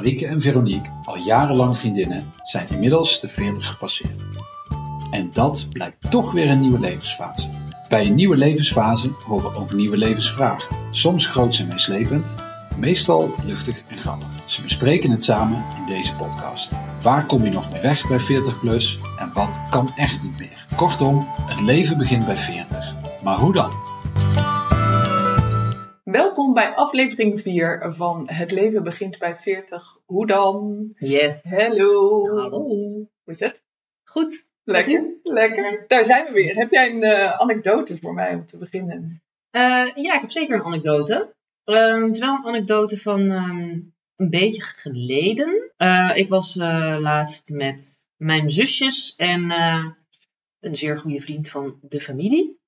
Marieke en Veronique, al jarenlang vriendinnen, zijn inmiddels de 40 gepasseerd. En dat blijkt toch weer een nieuwe levensfase. Bij een nieuwe levensfase horen ook nieuwe levensvragen. Soms groots en meeslepend, meestal luchtig en grappig. Ze bespreken het samen in deze podcast. Waar kom je nog mee weg bij 40 plus en wat kan echt niet meer? Kortom, het leven begint bij 40. Maar hoe dan? Welkom bij aflevering 4 van Het leven begint bij 40. Hoe dan? Yes. Hallo. Hallo. Hoe is het? Goed. Lekker. Lekker. Daar zijn we weer. Heb jij een eh, anekdote voor mij om te beginnen? Eh, ja, ik heb zeker een anekdote. Ehm, het is wel een anekdote van ehm, een beetje geleden. Eh, ik was laatst met mijn zusjes en een zeer goede vriend van de familie.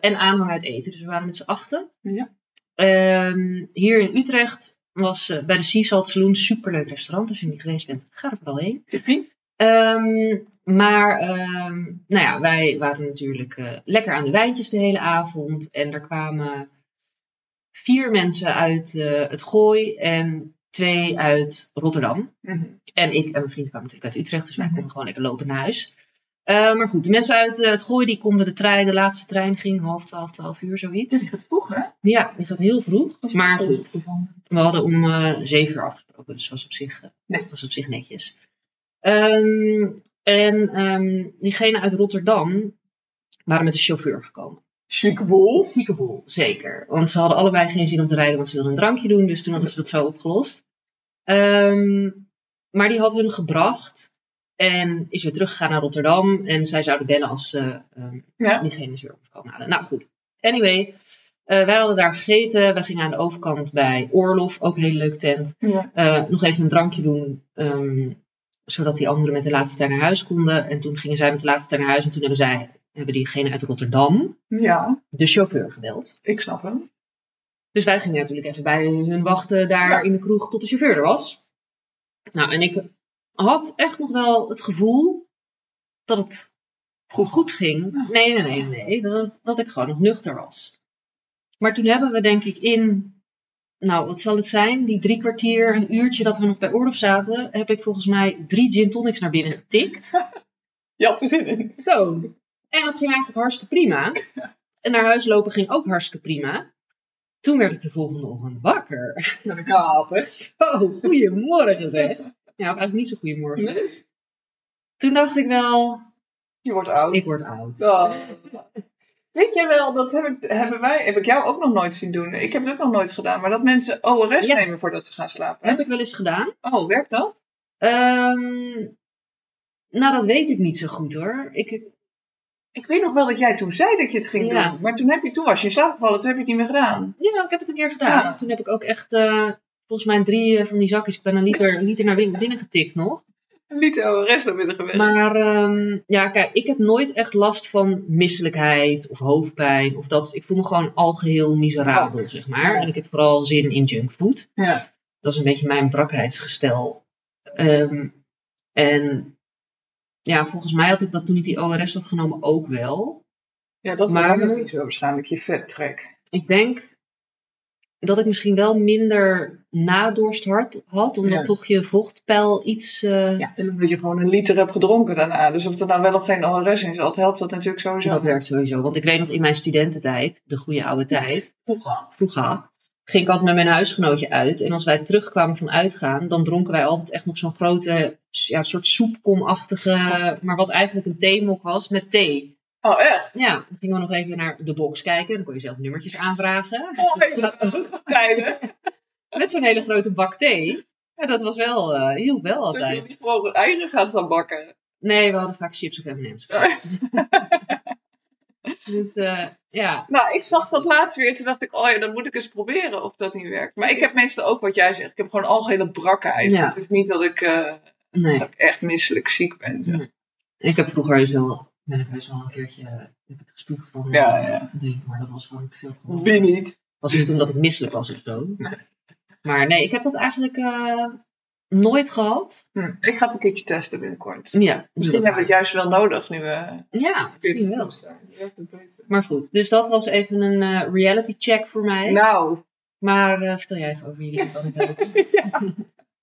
En aanhang uit eten, dus we waren met z'n achten. Ja. Ehm, hier in Utrecht was eh, bij de Sea Salt Saloon een superleuk restaurant. Als je niet geweest bent, ga er vooral heen. Ehm, maar ehm, nou ja, wij waren natuurlijk eh, lekker aan de wijntjes de hele avond. En er kwamen vier mensen uit eh, het Gooi en twee uit Rotterdam. Mhm. En ik en mijn vriend kwamen natuurlijk uit Utrecht, dus wij Mhm. konden gewoon lekker lopen naar huis. Eh, maar goed, de mensen uit eh, het Gooi die konden de trein, de laatste trein ging half twaalf, twaalf uur zoiets. Die gaat vroeg, hè? Ja, die gaat heel vroeg. Maar goed, we hadden om eh, zeven uur afgesproken, dus was op zich, Nee. was op zich netjes. Ehm, en ehm, diegene uit Rotterdam waren met de chauffeur gekomen. Chique boel. Zieke boel, zeker. Want ze hadden allebei geen zin om te rijden, want ze wilden een drankje doen. Dus toen hadden ze dat zo opgelost. Ehm, maar die had hun gebracht en is weer teruggegaan naar Rotterdam. En zij zouden bellen als ze ehm, Ja. diegene is weer opgekomen halen. Nou goed, anyway. eh, wij hadden daar gegeten. Wij gingen aan de overkant bij Oorlof, ook een hele leuke tent. Ja. eh, nog even een drankje doen, ehm, zodat die anderen met de laatste trein naar huis konden. En toen gingen zij met de laatste trein naar huis en toen hebben zij, hebben diegene uit Rotterdam, ja, de chauffeur gebeld. ik snap hem. Dus wij gingen natuurlijk even bij hun wachten daar Ja. in de kroeg tot de chauffeur er was. Nou, en ik had echt nog wel het gevoel dat het goed, goed ging. Nee, nee, nee, nee. Dat, dat ik gewoon nog nuchter was. Maar toen hebben we denk ik in, nou wat zal het zijn, die drie kwartier, een uurtje dat we nog bij oorlog zaten, heb ik volgens mij drie gin tonics naar binnen getikt. Je had er zin in. Zo. En dat ging eigenlijk hartstikke prima. En naar huis lopen ging ook hartstikke prima. Toen werd ik de volgende ochtend wakker. Kaat, hè? Zo, goedemorgen zeg. Ja, of eigenlijk niet zo goedemorgen. Nee. Toen dacht ik wel, Je wordt oud. ik word oud. Oh. Weet je wel, dat heb ik, hebben wij, heb ik jou ook nog nooit zien doen. Ik heb het ook nog nooit gedaan, maar dat mensen ORS Ja. nemen voordat ze gaan slapen. Heb ik wel eens gedaan. Oh, werkt dat? Ehm, nou, dat weet ik niet zo goed hoor. Ik, Ik weet nog wel dat jij toen zei dat je het ging Ja. doen. Maar toen, heb je, toen was je in slaap gevallen, toen heb je het niet meer gedaan. ja, ik heb het een keer gedaan. Ja. Toen heb ik ook echt, eh, volgens mij drie eh, van die zakjes, ik ben een liter, een liter naar binnen, getikt nog. Niet ORS naar binnen geweest. Maar ehm, ja, kijk, ik heb nooit echt last van misselijkheid of hoofdpijn. Of dat, ik voel me gewoon algeheel miserabel, zeg maar. En ik heb vooral zin in junkfood. Ja. Dat is een beetje mijn brakheidsgestel. Ehm, en ja, volgens mij had ik dat toen ik die ORS had genomen ook wel. ja, dat Maar- maar... niet zo waarschijnlijk, je vettrek. Ik denk dat ik misschien wel minder nadorst had, had omdat Ja. toch je vochtpeil iets... eh, Ja, en omdat je gewoon een liter hebt gedronken daarna. Dus of er nou wel of geen ORS in zat, helpt dat natuurlijk sowieso. Dat werkt sowieso. Want ik weet nog in mijn studententijd, de goede oude tijd, Vroeger. vroeger, ging ik altijd met mijn huisgenootje uit. En als wij terugkwamen van uitgaan, dan dronken wij altijd echt nog zo'n grote, ja, soort soepkomachtige, maar wat eigenlijk een theemok was, met thee. Oh, echt? Ja, dan gingen we nog even naar de box kijken. Dan kon je zelf nummertjes aanvragen. Mooi. Dat ook. Tijden. Met zo'n hele grote bak thee. Ja, dat was wel, hielp wel Dat je altijd. niet gewoon eieren gaat staan bakken. Nee, we hadden vaak chips of M&M's. Dus eh, ja, Nou, ik zag dat laatst weer. Toen dacht ik, oh ja, dan moet ik eens proberen of dat niet werkt. Maar ik heb meestal ook wat jij zegt. Ik heb gewoon algehele brakheid. Ja. Het is niet dat ik, eh, nee. dat ik echt misselijk ziek ben. Nee. Ik heb vroeger heus wel, ben ik heus wel een keertje eh, heb ik van Ja, eh, ja. drinken, maar dat was gewoon veel te veel. Wie niet? was niet omdat ik misselijk was of zo. Maar nee, ik heb dat eigenlijk eh, nooit gehad. Hm. Ik ga het een keertje testen binnenkort. Ja, Misschien hebben we het juist wel nodig nu we... Ja, misschien wel. Maar goed, dus dat was even een reality check voor mij. Nou, Maar vertel jij even over jullie anekdote.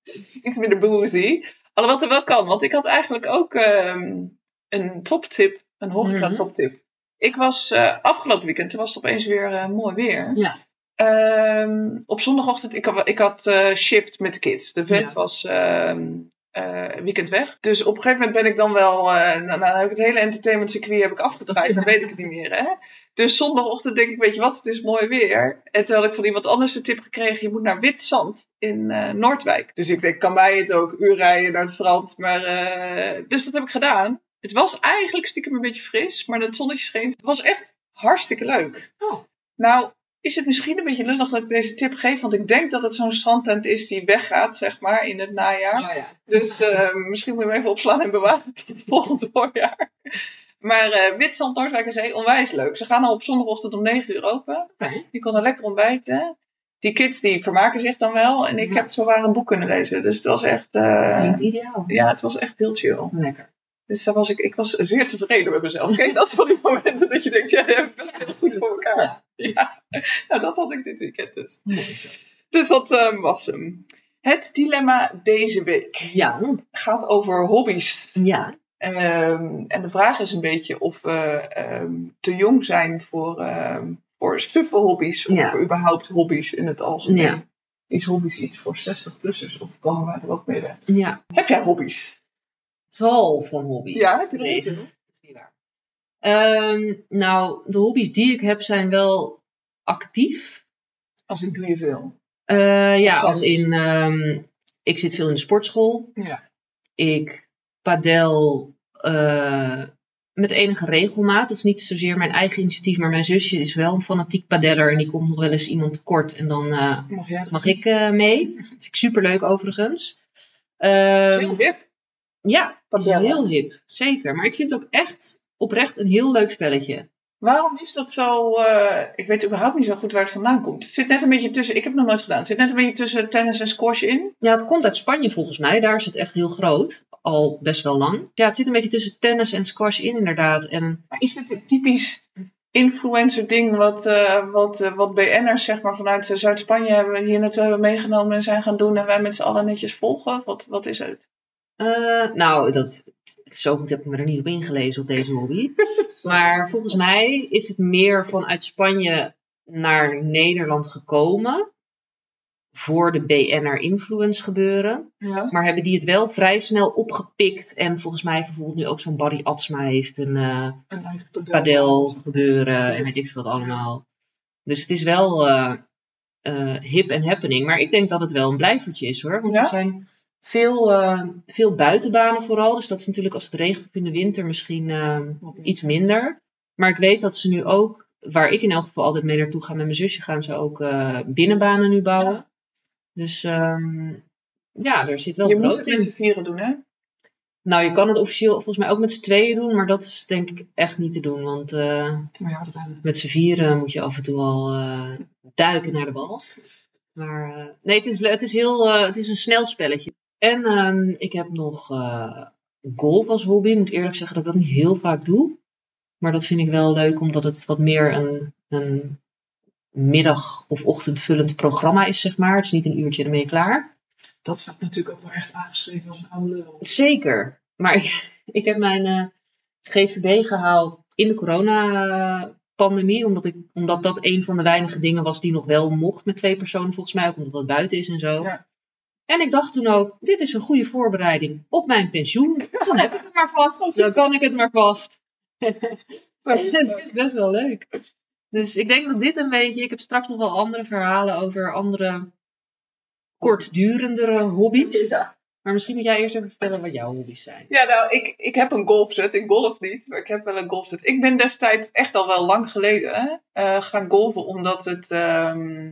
Iets minder boozy. Alhoewel het er wel kan, want ik had eigenlijk ook ehm, een toptip, een horeca toptip. Ik was eh, afgelopen weekend, toen was het opeens weer eh, mooi weer. Ja. Ehm, op zondagochtend, ik had, ik had eh, shift met de kids. De vent Ja. was ehm, eh, weekend weg. Dus op een gegeven moment ben ik dan wel, nou, nou heb ik het hele entertainment circuit heb ik afgedraaid, dan weet ik het niet meer. Hè? Dus zondagochtend denk ik, weet je wat, het is mooi weer. En toen had ik van iemand anders de tip gekregen, je moet naar Wit Zand in Noordwijk. Dus ik denk, kan mij het ook, uur rijden naar het strand. Maar, dus dat heb ik gedaan. Het was eigenlijk stiekem een beetje fris, maar het zonnetje scheen. Het was echt hartstikke leuk. Oh. Nou, is het misschien een beetje lullig dat ik deze tip geef, want ik denk dat het zo'n strandtent is die weggaat, zeg maar, in het najaar. Oh ja. Dus eh, misschien moet je hem even opslaan en bewaren tot het volgende voorjaar. Maar Witstand Noordwijk en Zee, onwijs leuk. Ze gaan al op zondagochtend om 9 uur open. Je kon er lekker ontbijten. Die kids die vermaken zich dan wel. En ik Ja. heb zowaar een boek kunnen lezen. Dus het was echt, Klinkt ideaal. ja, het was echt heel chill. Lekker. Dus daar was ik, ik was zeer tevreden met mezelf. Ken je dat van die momenten dat je denkt, ja, je hebt best heel goed voor elkaar. Ja. Nou dat had ik dit weekend dus. Dus dat eh, was hem. Het dilemma deze week Ja. gaat over hobby's. Ja. Ehm, en de vraag is een beetje of we ehm, te jong zijn voor, ehm voor suffe hobby's. Of Ja. voor überhaupt hobby's in het algemeen. Ja. Is hobby's iets voor 60-plussers of komen wij er ook mee weg? Ja. Heb jij hobby's? Tal van hobby's. Ja, heb je er dat is niet waar. Ehm, nou, de hobby's die ik heb zijn wel actief. Als ik doe je veel. Eh, ja, als in, ehm, ik zit veel in de sportschool. Ja. Ik padel eh, met enige regelmaat. Dat is niet zozeer mijn eigen initiatief, maar mijn zusje is wel een fanatiek padeller. En die komt nog wel eens iemand tekort. En dan eh, Mag ik eh, mee. Vind ik superleuk overigens. Ehm, Heel hip. Ja, het is heel hip. Zeker. Maar ik vind het ook echt oprecht een heel leuk spelletje. Waarom is dat zo? eh, ik weet überhaupt niet zo goed waar het vandaan komt. Het zit net een beetje tussen. Ik heb het nog nooit gedaan. Het zit net een beetje tussen tennis en squash in. Ja, het komt uit Spanje volgens mij. Daar is het echt heel groot. Al best wel lang. Ja, het zit een beetje tussen tennis en squash in inderdaad. En Maar is dit een typisch influencer ding wat, eh, wat, eh, wat BN'ers zeg maar vanuit Zuid-Spanje hebben hier naartoe hebben meegenomen en zijn gaan doen en wij met z'n allen netjes volgen? Wat, wat is het? Eh, nou, dat, zo goed heb ik me er niet op ingelezen op deze hobby. maar volgens mij is het meer vanuit Spanje naar Nederland gekomen. Voor de BN'er influence gebeuren. Ja. Maar hebben die het wel vrij snel opgepikt. En volgens mij bijvoorbeeld nu ook zo'n Barry Atsma heeft een Een eigen padel. gebeuren en weet ik veel wat allemaal. Dus het is wel eh, hip en happening. Maar ik denk dat het wel een blijvertje is hoor. Want Ja? er zijn veel, eh, veel buitenbanen vooral. Dus dat is natuurlijk als het regent in de winter misschien eh, iets minder. Maar ik weet dat ze nu ook, waar ik in elk geval altijd mee naartoe ga met mijn zusje, gaan ze ook eh, binnenbanen nu bouwen. Dus ehm, ja, er zit wel Je moet brood het in. met z'n vieren doen, hè? Nou, je kan het officieel volgens mij ook met z'n tweeën doen, maar dat is denk ik echt niet te doen. Want ja, met z'n vieren moet je af en toe al duiken naar de bal. Maar nee, het is, het, is heel, het is een snel spelletje. En ehm, ik heb nog eh, golf als hobby. Ik moet eerlijk zeggen dat ik dat niet heel vaak doe. Maar dat vind ik wel leuk, omdat het wat meer een, een middag- of ochtendvullend programma is, zeg maar. Het is niet een uurtje ermee klaar. Dat staat natuurlijk ook wel echt aangeschreven als een oude lul. Zeker. Maar ik, ik heb mijn eh, GVB gehaald in de coronapandemie. Omdat, ik, omdat dat een van de weinige dingen was die nog wel mocht met twee personen. Volgens mij ook omdat dat buiten is en zo. Ja. En ik dacht toen ook, dit is een goede voorbereiding op mijn pensioen. Dan heb ik het maar vast. Dan kan ik het maar vast. Het is best wel leuk. Dus ik denk dat dit een beetje. Ik heb straks nog wel andere verhalen over andere kortdurendere hobby's. Ja. Maar misschien moet jij eerst even vertellen wat jouw hobby's zijn. Ja, nou, ik, ik heb een golfset. Ik golf niet, maar ik heb wel een golfset. Ik ben destijds echt al wel lang geleden hè, eh, gaan golven, omdat het ehm,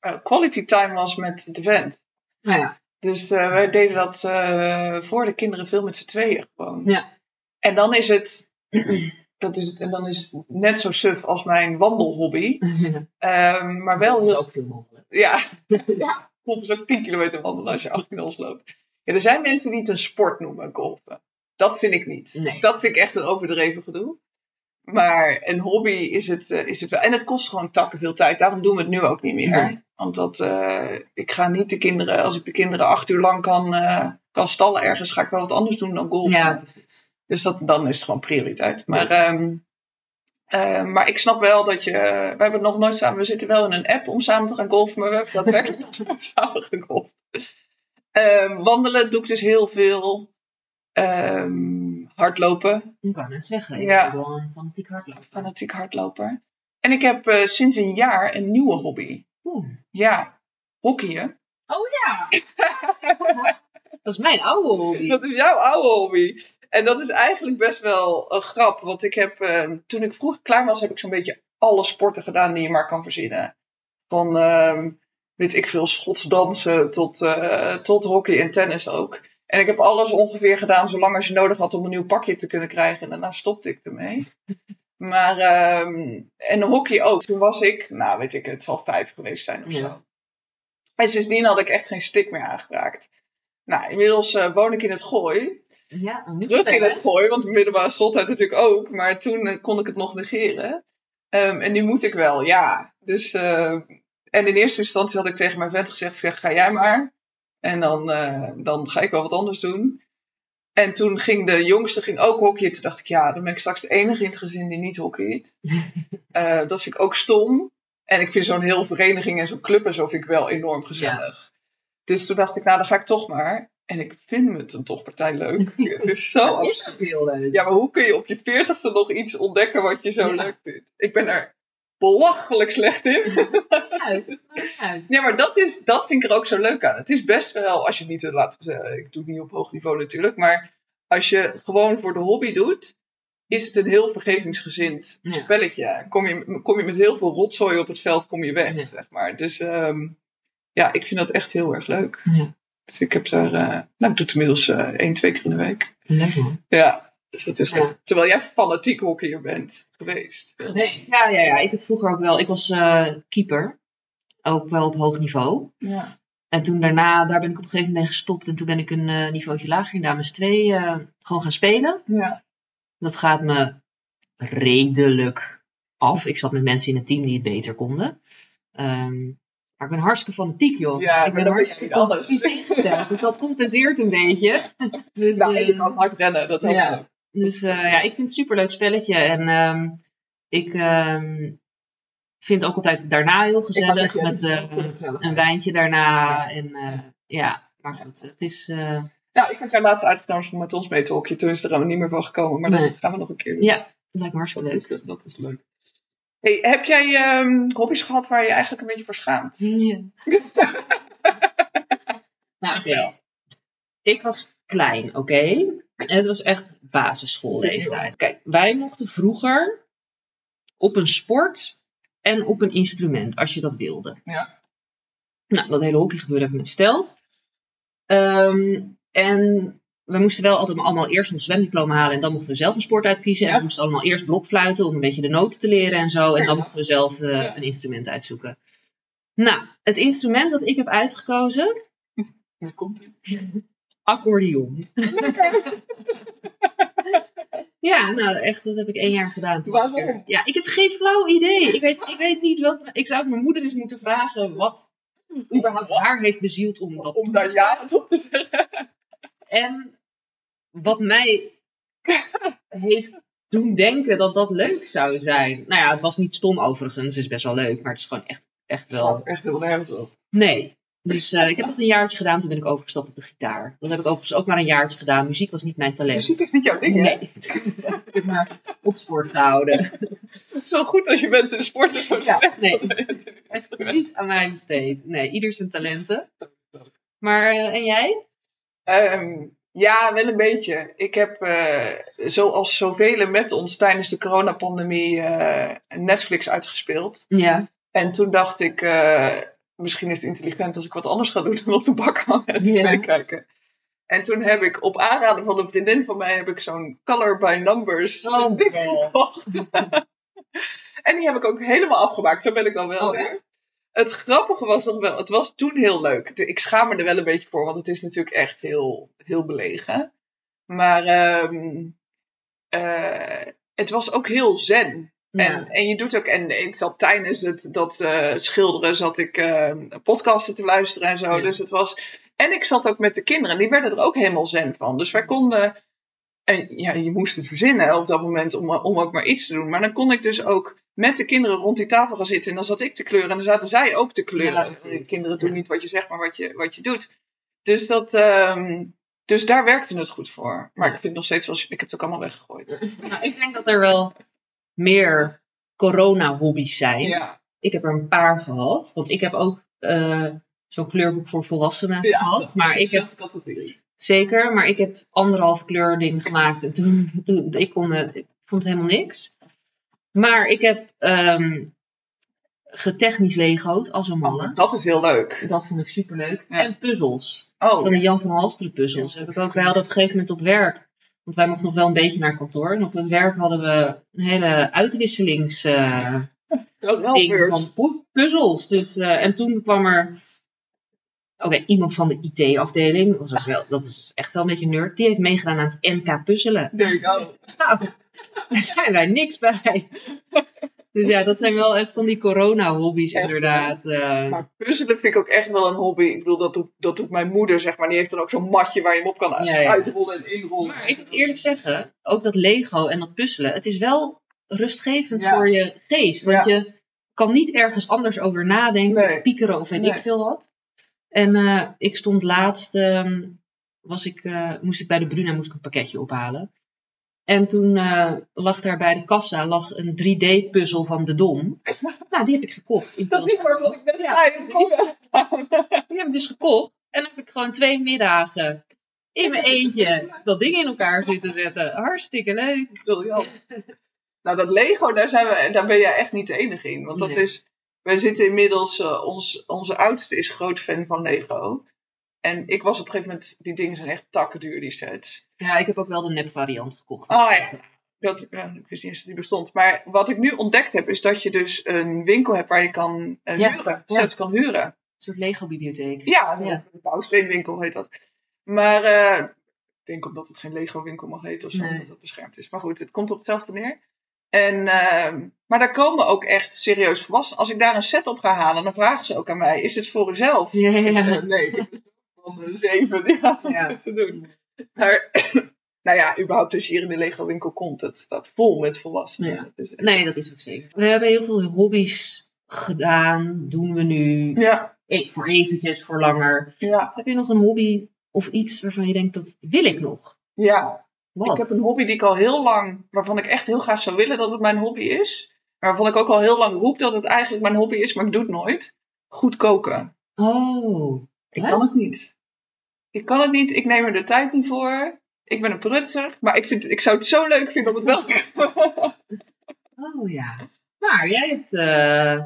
eh, quality time was met de vent. Nou ja, Dus eh, wij deden dat eh, voor de kinderen veel met z'n tweeën gewoon. Ja. En dan is het, dat is, en dan is het net zo suf als mijn wandelhobby. Ehm, maar wel heel ook veel mogelijk. ja, ja. golf is ook 10 kilometer wandelen als je 18 ons loopt. Ja, er zijn mensen die het een sport noemen, golfen. Dat vind ik niet. Nee. Dat vind ik echt een overdreven gedoe. Maar een hobby is het, eh, is het wel. En het kost gewoon takken veel tijd. Daarom doen we het nu ook niet meer. Nee. Want dat, eh, ik ga niet de kinderen, als ik de kinderen acht uur lang kan, eh, kan stallen ergens, ga ik wel wat anders doen dan golfen. Ja, precies. Dus dat, dan is het gewoon prioriteit. Maar, ehm, eh, maar ik snap wel dat je. We hebben het nog nooit samen. We zitten wel in een app om samen te gaan golfen. Maar we hebben daadwerkelijk nog nooit samen gegolfd. Ehm, wandelen doe ik dus heel veel. Ehm, hardlopen. Ik wou net zeggen, ik Ja. ben wel een fanatiek hardloper. Fanatiek hardloper. En ik heb sinds een jaar een nieuwe hobby. Oeh. Ja, hockeyen. Oh ja! dat is mijn oude hobby. Dat is jouw oude hobby. En dat is eigenlijk best wel een grap. Want ik heb, eh, toen ik vroeger klaar was, heb ik zo'n beetje alle sporten gedaan die je maar kan verzinnen. Van, ehm, weet ik veel, schotsdansen tot, eh, tot hockey en tennis ook. En ik heb alles ongeveer gedaan zolang als je nodig had om een nieuw pakje te kunnen krijgen. En daarna stopte ik ermee. Maar, ehm, en hockey ook. Toen was ik, nou weet ik, het zal vijf geweest zijn of Ja. zo. En sindsdien had ik echt geen stik meer aangeraakt. Nou, inmiddels eh, woon ik in het Gooi Ja, terug in het gooien, want de middelbare schooltijd natuurlijk ook. Maar toen eh, kon ik het nog negeren. Ehm, en nu moet ik wel, ja. Dus, eh, en in eerste instantie had ik tegen mijn vent gezegd, zeg, ga jij maar. En dan, dan ga ik wel wat anders doen. En toen ging de jongste ging ook hockeyen. Toen dacht ik, ja, dan ben ik straks de enige in het gezin die niet hockeyt. Eh, dat vind ik ook stom. En ik vind zo'n heel vereniging en zo'n club en zo vind ik wel enorm gezellig. Dus toen dacht ik, nou, dan ga ik toch maar. En ik vind het een toch partij leuk. het is zo is heel leuk. ja, maar hoe kun je op je veertigste nog iets ontdekken wat je zo Ja. leuk vindt? Ik ben er belachelijk slecht in. Uit, uit. ja, maar dat, is, dat vind ik er ook zo leuk aan. Het is best wel, als je het niet, laten we zeggen, ik doe het niet op hoog niveau natuurlijk, maar als je gewoon voor de hobby doet, is het een heel vergevingsgezind Ja. spelletje. Kom je, kom je met heel veel rotzooi op het veld, kom je weg, Ja. zeg maar. Dus ehm, ja, ik vind dat echt heel erg leuk. Ja. Dus ik heb daar, eh, nou, ik doe het inmiddels eh één, twee keer in de week. Leuk man. Ja, dus dat is Ja. echt- Terwijl jij fanatiek hockeyer bent geweest. Geweest. Ja, ja, ja. Ik heb vroeger ook wel. Ik was eh, keeper. Ook wel op hoog niveau. Ja. En toen daarna, daar ben ik op een gegeven moment mee gestopt. En toen ben ik een eh niveautje lager in Dames 2 eh, gewoon gaan spelen. Ja. Dat gaat me redelijk af. Ik zat met mensen in het team die het beter konden. Ehm, maar ik ben hartstikke fanatiek, joh. Ja, ik ben hartstikke niet anders. ingesteld. Dus dat compenseert een beetje. Dus, Nou, je kan hard rennen, dat helpt ja. ook. Dus eh, ja, ik vind het een superleuk spelletje. En ehm, ik ehm, vind het ook altijd daarna heel gezellig. Met eh, een wijntje daarna. En eh, ja, maar goed. Het is... Nou, ik heb haar laatst uitgenodigd om met ons mee te. Toen is er allemaal niet meer van gekomen. Maar Nee. dat gaan we nog een keer doen. ja, dat lijkt me hartstikke dat, leuk. is, dat is leuk. Hey, heb jij ehm, hobby's gehad waar je eigenlijk een beetje voor schaamt? Ja. nou, oké. Ik was klein, oké? En het was echt basisschoolleeftijd. Kijk, wij mochten vroeger op een sport en op een instrument, als je dat wilde. Ja. Nou, dat hele hockeygebeuren heb ik net verteld. Ehm, en we moesten wel altijd allemaal eerst ons zwemdiploma halen en dan mochten we zelf een sport uitkiezen. En we moesten allemaal eerst blokfluiten om een beetje de noten te leren en zo. En dan mochten we zelf eh, Ja. een instrument uitzoeken. Nou, het instrument dat ik heb uitgekozen, Hier komt ie. accordeon. ja, nou echt, dat heb ik één jaar gedaan. Toen Waarom? Ja, ik heb geen flauw idee. Ik weet, ik weet niet wat. Ik zou mijn moeder eens moeten vragen wat überhaupt haar heeft bezield om dat Om daar ja op te zeggen. En wat mij heeft doen denken dat dat leuk zou zijn. Nou ja, het was niet stom overigens. Het is best wel leuk. Maar het is gewoon echt, echt wel... Wel echt heel nergens op. Nee. Dus eh, ik heb dat een jaartje gedaan. Toen ben ik overgestapt op de gitaar. Dat heb ik overigens ook maar een jaartje gedaan. Muziek was niet mijn talent. Muziek is niet jouw ding, hè? Nee. ik heb maar op sport gehouden. Zo goed als je bent in sport is zo Ja, nee. Echt niet aan mij besteed. Nee, ieder zijn talenten. Maar, eh, en jij? Ehm, ja, wel een beetje. Ik heb, eh, zoals zoveel met ons tijdens de coronapandemie, eh Netflix uitgespeeld. Ja. En toen dacht ik, eh, misschien is het intelligent als ik wat anders ga doen dan op de bak hangen Ja. tv kijken. En toen heb ik op aanraden van een vriendin van mij heb ik zo'n Color by Numbers Oh, ding gekocht. en die heb ik ook helemaal afgemaakt. Zo ben ik dan wel Oh, weer. Het grappige was nog wel, het was toen heel leuk. Ik schaam me er wel een beetje voor, want het is natuurlijk echt heel, heel belegen. Maar ehm, eh, het was ook heel zen. En, en je doet ook, en ik zat tijdens het, dat eh, schilderen, zat ik eh, podcasten te luisteren en zo. Ja. Dus het was. En ik zat ook met de kinderen, die werden er ook helemaal zen van. Dus wij konden. En ja, je moest het verzinnen op dat moment om, om ook maar iets te doen. Maar dan kon ik dus ook met de kinderen rond die tafel gaan zitten. En dan zat ik te kleuren en dan zaten zij ook te kleuren. Ja, kinderen doen niet wat je zegt, maar wat je, wat je doet. Dus, dat, ehm, dus daar werkte het goed voor. Maar ik vind het nog steeds wel. Ik heb het ook allemaal weggegooid. Nou, ik denk dat er wel meer corona-hobby's zijn. Ja. Ik heb er een paar gehad. Want ik heb ook eh, zo'n kleurboek voor volwassenen Ja, gehad. Maar ik heb categorie. zeker, maar ik heb anderhalf kleur ding gemaakt. En toen, toen ik, kon, ik vond het helemaal niks. Maar ik heb ehm getechnisch lego'd als een mannen. Dat is heel leuk. Dat vond ik superleuk. Ja. En puzzels. Oh, Van de Jan van Halsteren puzzels. Heb ik ook, wij hadden op een gegeven moment op werk. Want wij mochten nog wel een beetje naar kantoor. En op het werk hadden we een hele uitwisselings eh, ding van pu- puzzels. Dus, eh, en toen kwam er. Oké, iemand van de IT-afdeling, dat, wel- dat is echt wel een beetje nerd, die heeft meegedaan aan het NK puzzelen. There you go. Nou, daar zijn wij niks bij. Dus ja, dat zijn wel echt van die corona-hobby's inderdaad. eh. Maar puzzelen vind ik ook echt wel een hobby. Ik bedoel, dat doet, dat doet mijn moeder, zeg maar. Die heeft dan ook zo'n matje waar je hem op kan Ja, ja. uitrollen en inrollen. Maar ik moet eerlijk zeggen, ook dat Lego en dat puzzelen, het is wel rustgevend Ja. voor je geest. Want je kan niet ergens anders over nadenken Nee. of piekeren of weet Nee. ik veel wat. En eh, ik stond laatst, ehm, was ik, eh, moest ik bij de Bruna moest ik een pakketje ophalen. En toen eh, lag daar bij de kassa lag een 3D-puzzel van de Dom. nou, die heb ik gekocht. In Dat is waarvan ik net Ja, zei. Die heb ik dus gekocht. En dan heb ik gewoon twee middagen in mijn eentje dat ding in elkaar zitten zetten. Hartstikke leuk. Briljant. nou, dat Lego, daar, zijn we, daar ben jij echt niet de enige in. Want dat Nee. is... Wij zitten inmiddels... eh, ons, onze oudste is groot fan van Lego. En ik was op een gegeven moment... Die dingen zijn echt takkenduur, die sets. Ja, ik heb ook wel de nep variant gekocht. Oh, ja. Dat, ja, ik wist niet eens dat die bestond. Maar wat ik nu ontdekt heb, is dat je dus een winkel hebt waar je kan eh, Ja, huren. ja. Sets kan huren. Een soort Lego-bibliotheek. Ja, een bouwsteenwinkel heet dat. Maar eh, ik denk omdat het geen Lego-winkel mag heten of zo, Nee. omdat het beschermd is. Maar goed, het komt op hetzelfde neer. En, ehm, maar daar komen ook echt serieus volwassenen. Als ik daar een set op ga halen, dan vragen ze ook aan mij: is het voor uzelf? Ja, ja, ja. Eh, nee, van de zeven die gaan het Ja. zitten doen. Maar, nou ja, überhaupt als je hier in de Lego-winkel komt, het staat vol met volwassenen. Ja. Echt- Nee, dat is ook zeker. We hebben heel veel hobby's gedaan. Doen we nu. Ja, E- Voor eventjes, voor langer. ja, Heb je nog een hobby of iets waarvan je denkt, dat wil ik nog? ja. Wat? Ik heb een hobby die ik al heel lang, waarvan ik echt heel graag zou willen dat het mijn hobby is. Maar waarvan ik ook al heel lang roep dat het eigenlijk mijn hobby is, maar ik doe het nooit. Goed koken. Oh. Ik Hè? kan het niet. Ik kan het niet, ik neem er de tijd niet voor. Ik ben een prutser, maar ik, vind, ik zou het zo leuk vinden om het wel te doen. Oh ja. Maar jij hebt eh,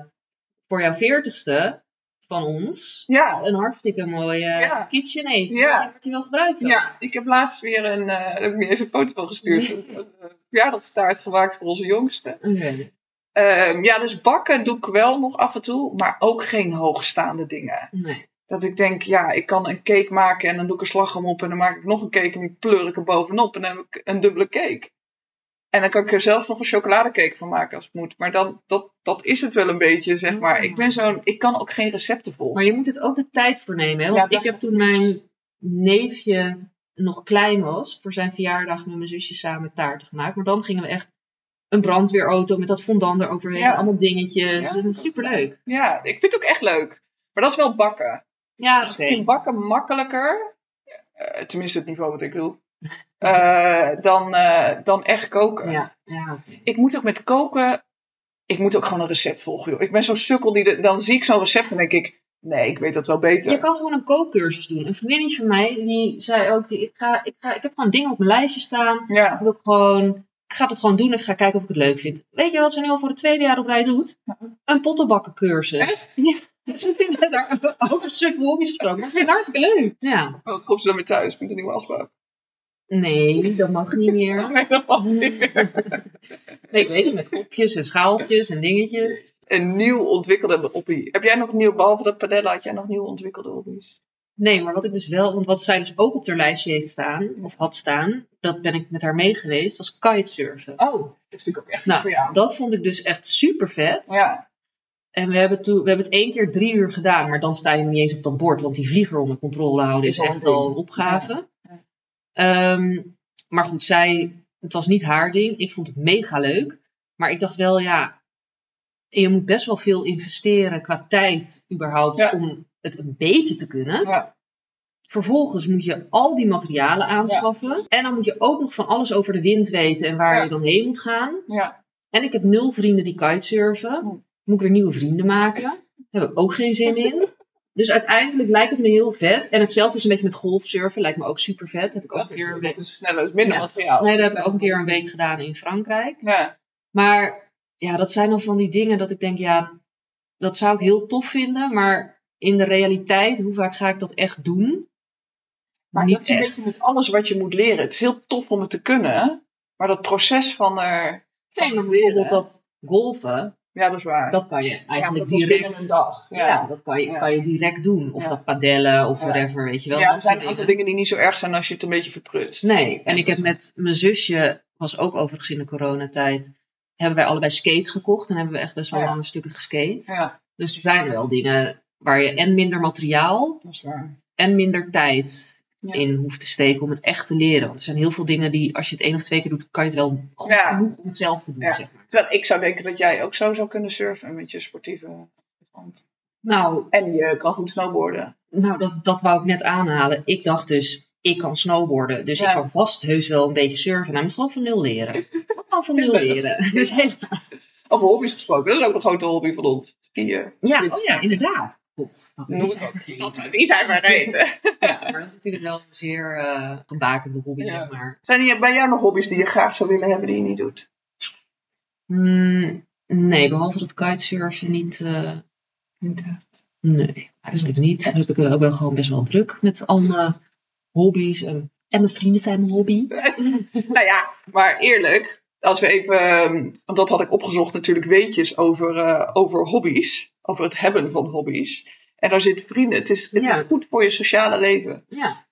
voor jouw veertigste van ons ja, een hartstikke mooie Ja. KitchenAid. Ja. Wordt die wel gebruikt? dan? ja, ik heb laatst weer een, daar heb ik eens een foto van gestuurd, een, een, eh, verjaardagstaart gemaakt voor onze jongste. Oké. Ehm, ja, dus bakken doe ik wel nog af en toe, maar ook geen hoogstaande dingen. Nee. Dat ik denk, ja, ik kan een cake maken en dan doe ik een slagroom op en dan maak ik nog een cake en die pleur ik er bovenop en dan heb ik een dubbele cake. En dan kan ik er zelfs nog een chocoladecake van maken als het moet. Maar dan, dat, dat is het wel een beetje, zeg maar. Ik ben zo'n, ik kan ook geen recepten volgen. Maar je moet het ook de tijd voor nemen. Hè? Want Ja, ik heb toen mijn neefje nog klein was, voor zijn verjaardag met mijn zusje samen taart gemaakt. Maar dan gingen we echt een brandweerauto met dat fondant eroverheen. Ja. Allemaal dingetjes. Ja. En dat is superleuk. Ja, ik vind het ook echt leuk. Maar dat is wel bakken. Ja, Dus ik bakken makkelijker, eh, tenminste het niveau wat ik doe, eh, dan, eh, dan echt koken. Ja, ja. Ik moet ook met koken, ik moet ook gewoon een recept volgen. Joh. Ik ben zo'n sukkel, die de- dan zie ik zo'n recept en denk ik, nee, ik weet dat wel beter. Je kan gewoon een kookcursus doen. Een vriendinnetje van mij, die zei ook, die, ik, ga, ik, ga, ik heb gewoon dingen op mijn lijstje staan. Ja, Ik, wil gewoon, ik ga het gewoon doen en ik ga kijken of ik het leuk vind. Weet je wat ze nu al voor de tweede jaar op rij doet? Een pottenbakkencursus. echt? Ja, ze vinden daar over sukkel hobby's gesproken. Dat vind ik hartstikke leuk. Ja. Dan komt ze dan weer thuis met een nieuwe afspraak. Nee, dat mag niet meer. Nee, dat mag niet meer. Nee, ik weet het, met kopjes en schaaltjes en dingetjes. Een nieuw ontwikkelde hobby. Heb jij nog nieuw, behalve dat padellen, had jij nog nieuw ontwikkelde hobby's? Nee, maar wat ik dus wel, want wat zij dus ook op haar lijstje heeft staan, of had staan, dat ben ik met haar mee geweest, was kitesurfen. Oh, dat is natuurlijk ook echt Nou, voor jou. dat vond ik dus echt super vet. Ja, En we hebben, toen, we hebben het één keer drie uur gedaan, maar dan sta je nog niet eens op dat bord, want die vlieger onder controle houden is echt al een opgave. Ja. Ehm, maar goed, zij, het was niet haar ding. Ik vond het mega leuk. Maar ik dacht wel, ja, je moet best wel veel investeren qua tijd überhaupt Ja. om het een beetje te kunnen. ja, Vervolgens moet je al die materialen aanschaffen. En dan moet je ook nog van alles over de wind weten en waar je dan heen moet gaan. ja. En ik heb nul vrienden die kitesurfen. Moet ik weer nieuwe vrienden maken. Daar heb ik ook geen zin in. Dus uiteindelijk lijkt het me heel vet. En hetzelfde is een beetje met golfsurfen. Lijkt me ook super vet. Heb ik ook Dat een is, keer een dat week... is sneller, is minder Ja. materiaal. Nee, dat heb ik ook een keer een week gedaan in Frankrijk. Ja, Maar ja, dat zijn dan van die dingen dat ik denk, ja, dat zou ik heel tof vinden. Maar in de realiteit, hoe vaak ga ik dat echt doen? maar Niet dat is een echt. beetje met alles wat je moet leren. Het is heel tof om het te kunnen, maar dat proces van er... Nee, bijvoorbeeld dat golfen, Ja, dat is waar. dat kan je eigenlijk direct... binnen een dag. Ja, Ja, dat kan je, Ja. kan je direct doen. Of dat padellen of whatever, weet je wel. ja er zijn een aantal dingen. die niet zo erg zijn als je het een beetje verprutst. Nee, en ik heb met mijn zusje, was ook overigens in de coronatijd, hebben wij allebei skates gekocht. En hebben we echt best wel lange stukken geskate. Ja, Dus er zijn wel dingen waar je en minder materiaal dat is waar. en minder tijd Ja. in hoeft te steken om het echt te leren. Want er zijn heel veel dingen die, als je het één of twee keer doet, kan je het wel goed Ja. genoeg om het zelf te doen, Ja. zeg maar. Terwijl ik zou denken dat jij ook zo zou kunnen surfen met je sportieve hand. Nou, En je kan goed snowboarden. nou dat, dat wou ik net aanhalen. Ik dacht dus, ik kan snowboarden, dus ik kan vast heus wel een beetje surfen. Nou, ik moet gewoon van nul leren. Gewoon van nul leren. Dus helaas. Over hobby's gesproken, dat is ook een grote hobby van ons. Skiën. Ja, oh ja, inderdaad. God, dat. Die zijn vergeten. Ja, maar dat is natuurlijk wel een zeer eh gebakende hobby, Ja. zeg maar. Zijn er bij jou nog hobby's die je graag zou willen hebben die je niet doet? Hmm, nee, behalve dat kitesurfen niet. eh, nee, eigenlijk niet. Dan heb ik het ook wel gewoon best wel druk met al mijn hobby's. En, en mijn vrienden zijn mijn hobby. nou ja, maar eerlijk, als we even, ehm, want dat had ik opgezocht natuurlijk, weetjes over, eh, over hobby's, over het hebben van hobby's. En daar zitten vrienden. Het is, het Ja. is goed voor je sociale leven. Ja,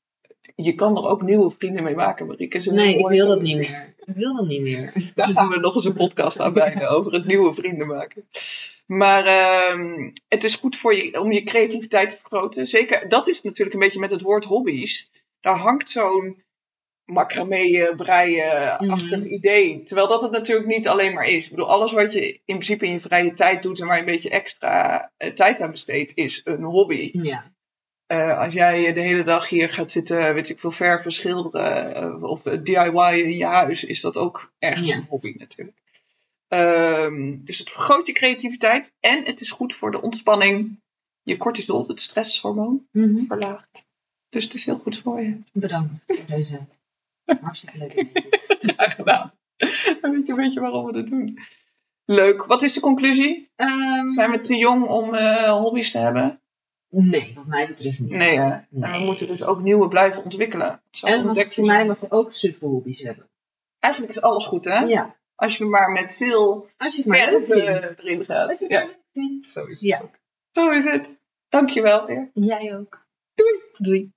Je kan er ook nieuwe vrienden mee maken, Marieke. Nee, ik wil dat niet meer. Ik wil dat niet meer. Daar gaan we nog eens een podcast aan wijden over het nieuwe vrienden maken. Maar ehm, het is goed voor je, om je creativiteit te vergroten. Zeker, dat is natuurlijk een beetje met het woord hobby's. Daar hangt zo'n macramee, breien-achtig Mhm. idee. Terwijl dat het natuurlijk niet alleen maar is. Ik bedoel, alles wat je in principe in je vrije tijd doet en waar je een beetje extra eh, tijd aan besteedt, is een hobby. Ja, Eh, als jij de hele dag hier gaat zitten, weet ik veel, verven, schilderen eh, of eh, DIY in je huis, is dat ook ergens Ja. een hobby natuurlijk. Ehm, dus het vergroot je creativiteit en het is goed voor de ontspanning. Je cortisol, het stresshormoon, Mhm. verlaagt. Dus het is heel goed voor je. bedankt voor deze hartstikke weetjes. Graag gedaan. Dan weet je een beetje waarom we dit doen. Leuk. Wat is de conclusie? Ehm, Zijn we te jong om eh, hobby's te hebben? Nee, wat mij betreft niet. Nee, hè? Nee. En we moeten dus ook nieuwe blijven ontwikkelen. Zo En ontdek mag, je voor mij mag je ook suffe hobby's hebben. Eigenlijk is alles goed, hè? Ja, Als je maar met veel als je maar leuk verven erin gaat. Als je het Ja, leuk vindt. zo is het Ja. ook. Zo is het. Dankjewel weer. Jij ook. Doei. Doei.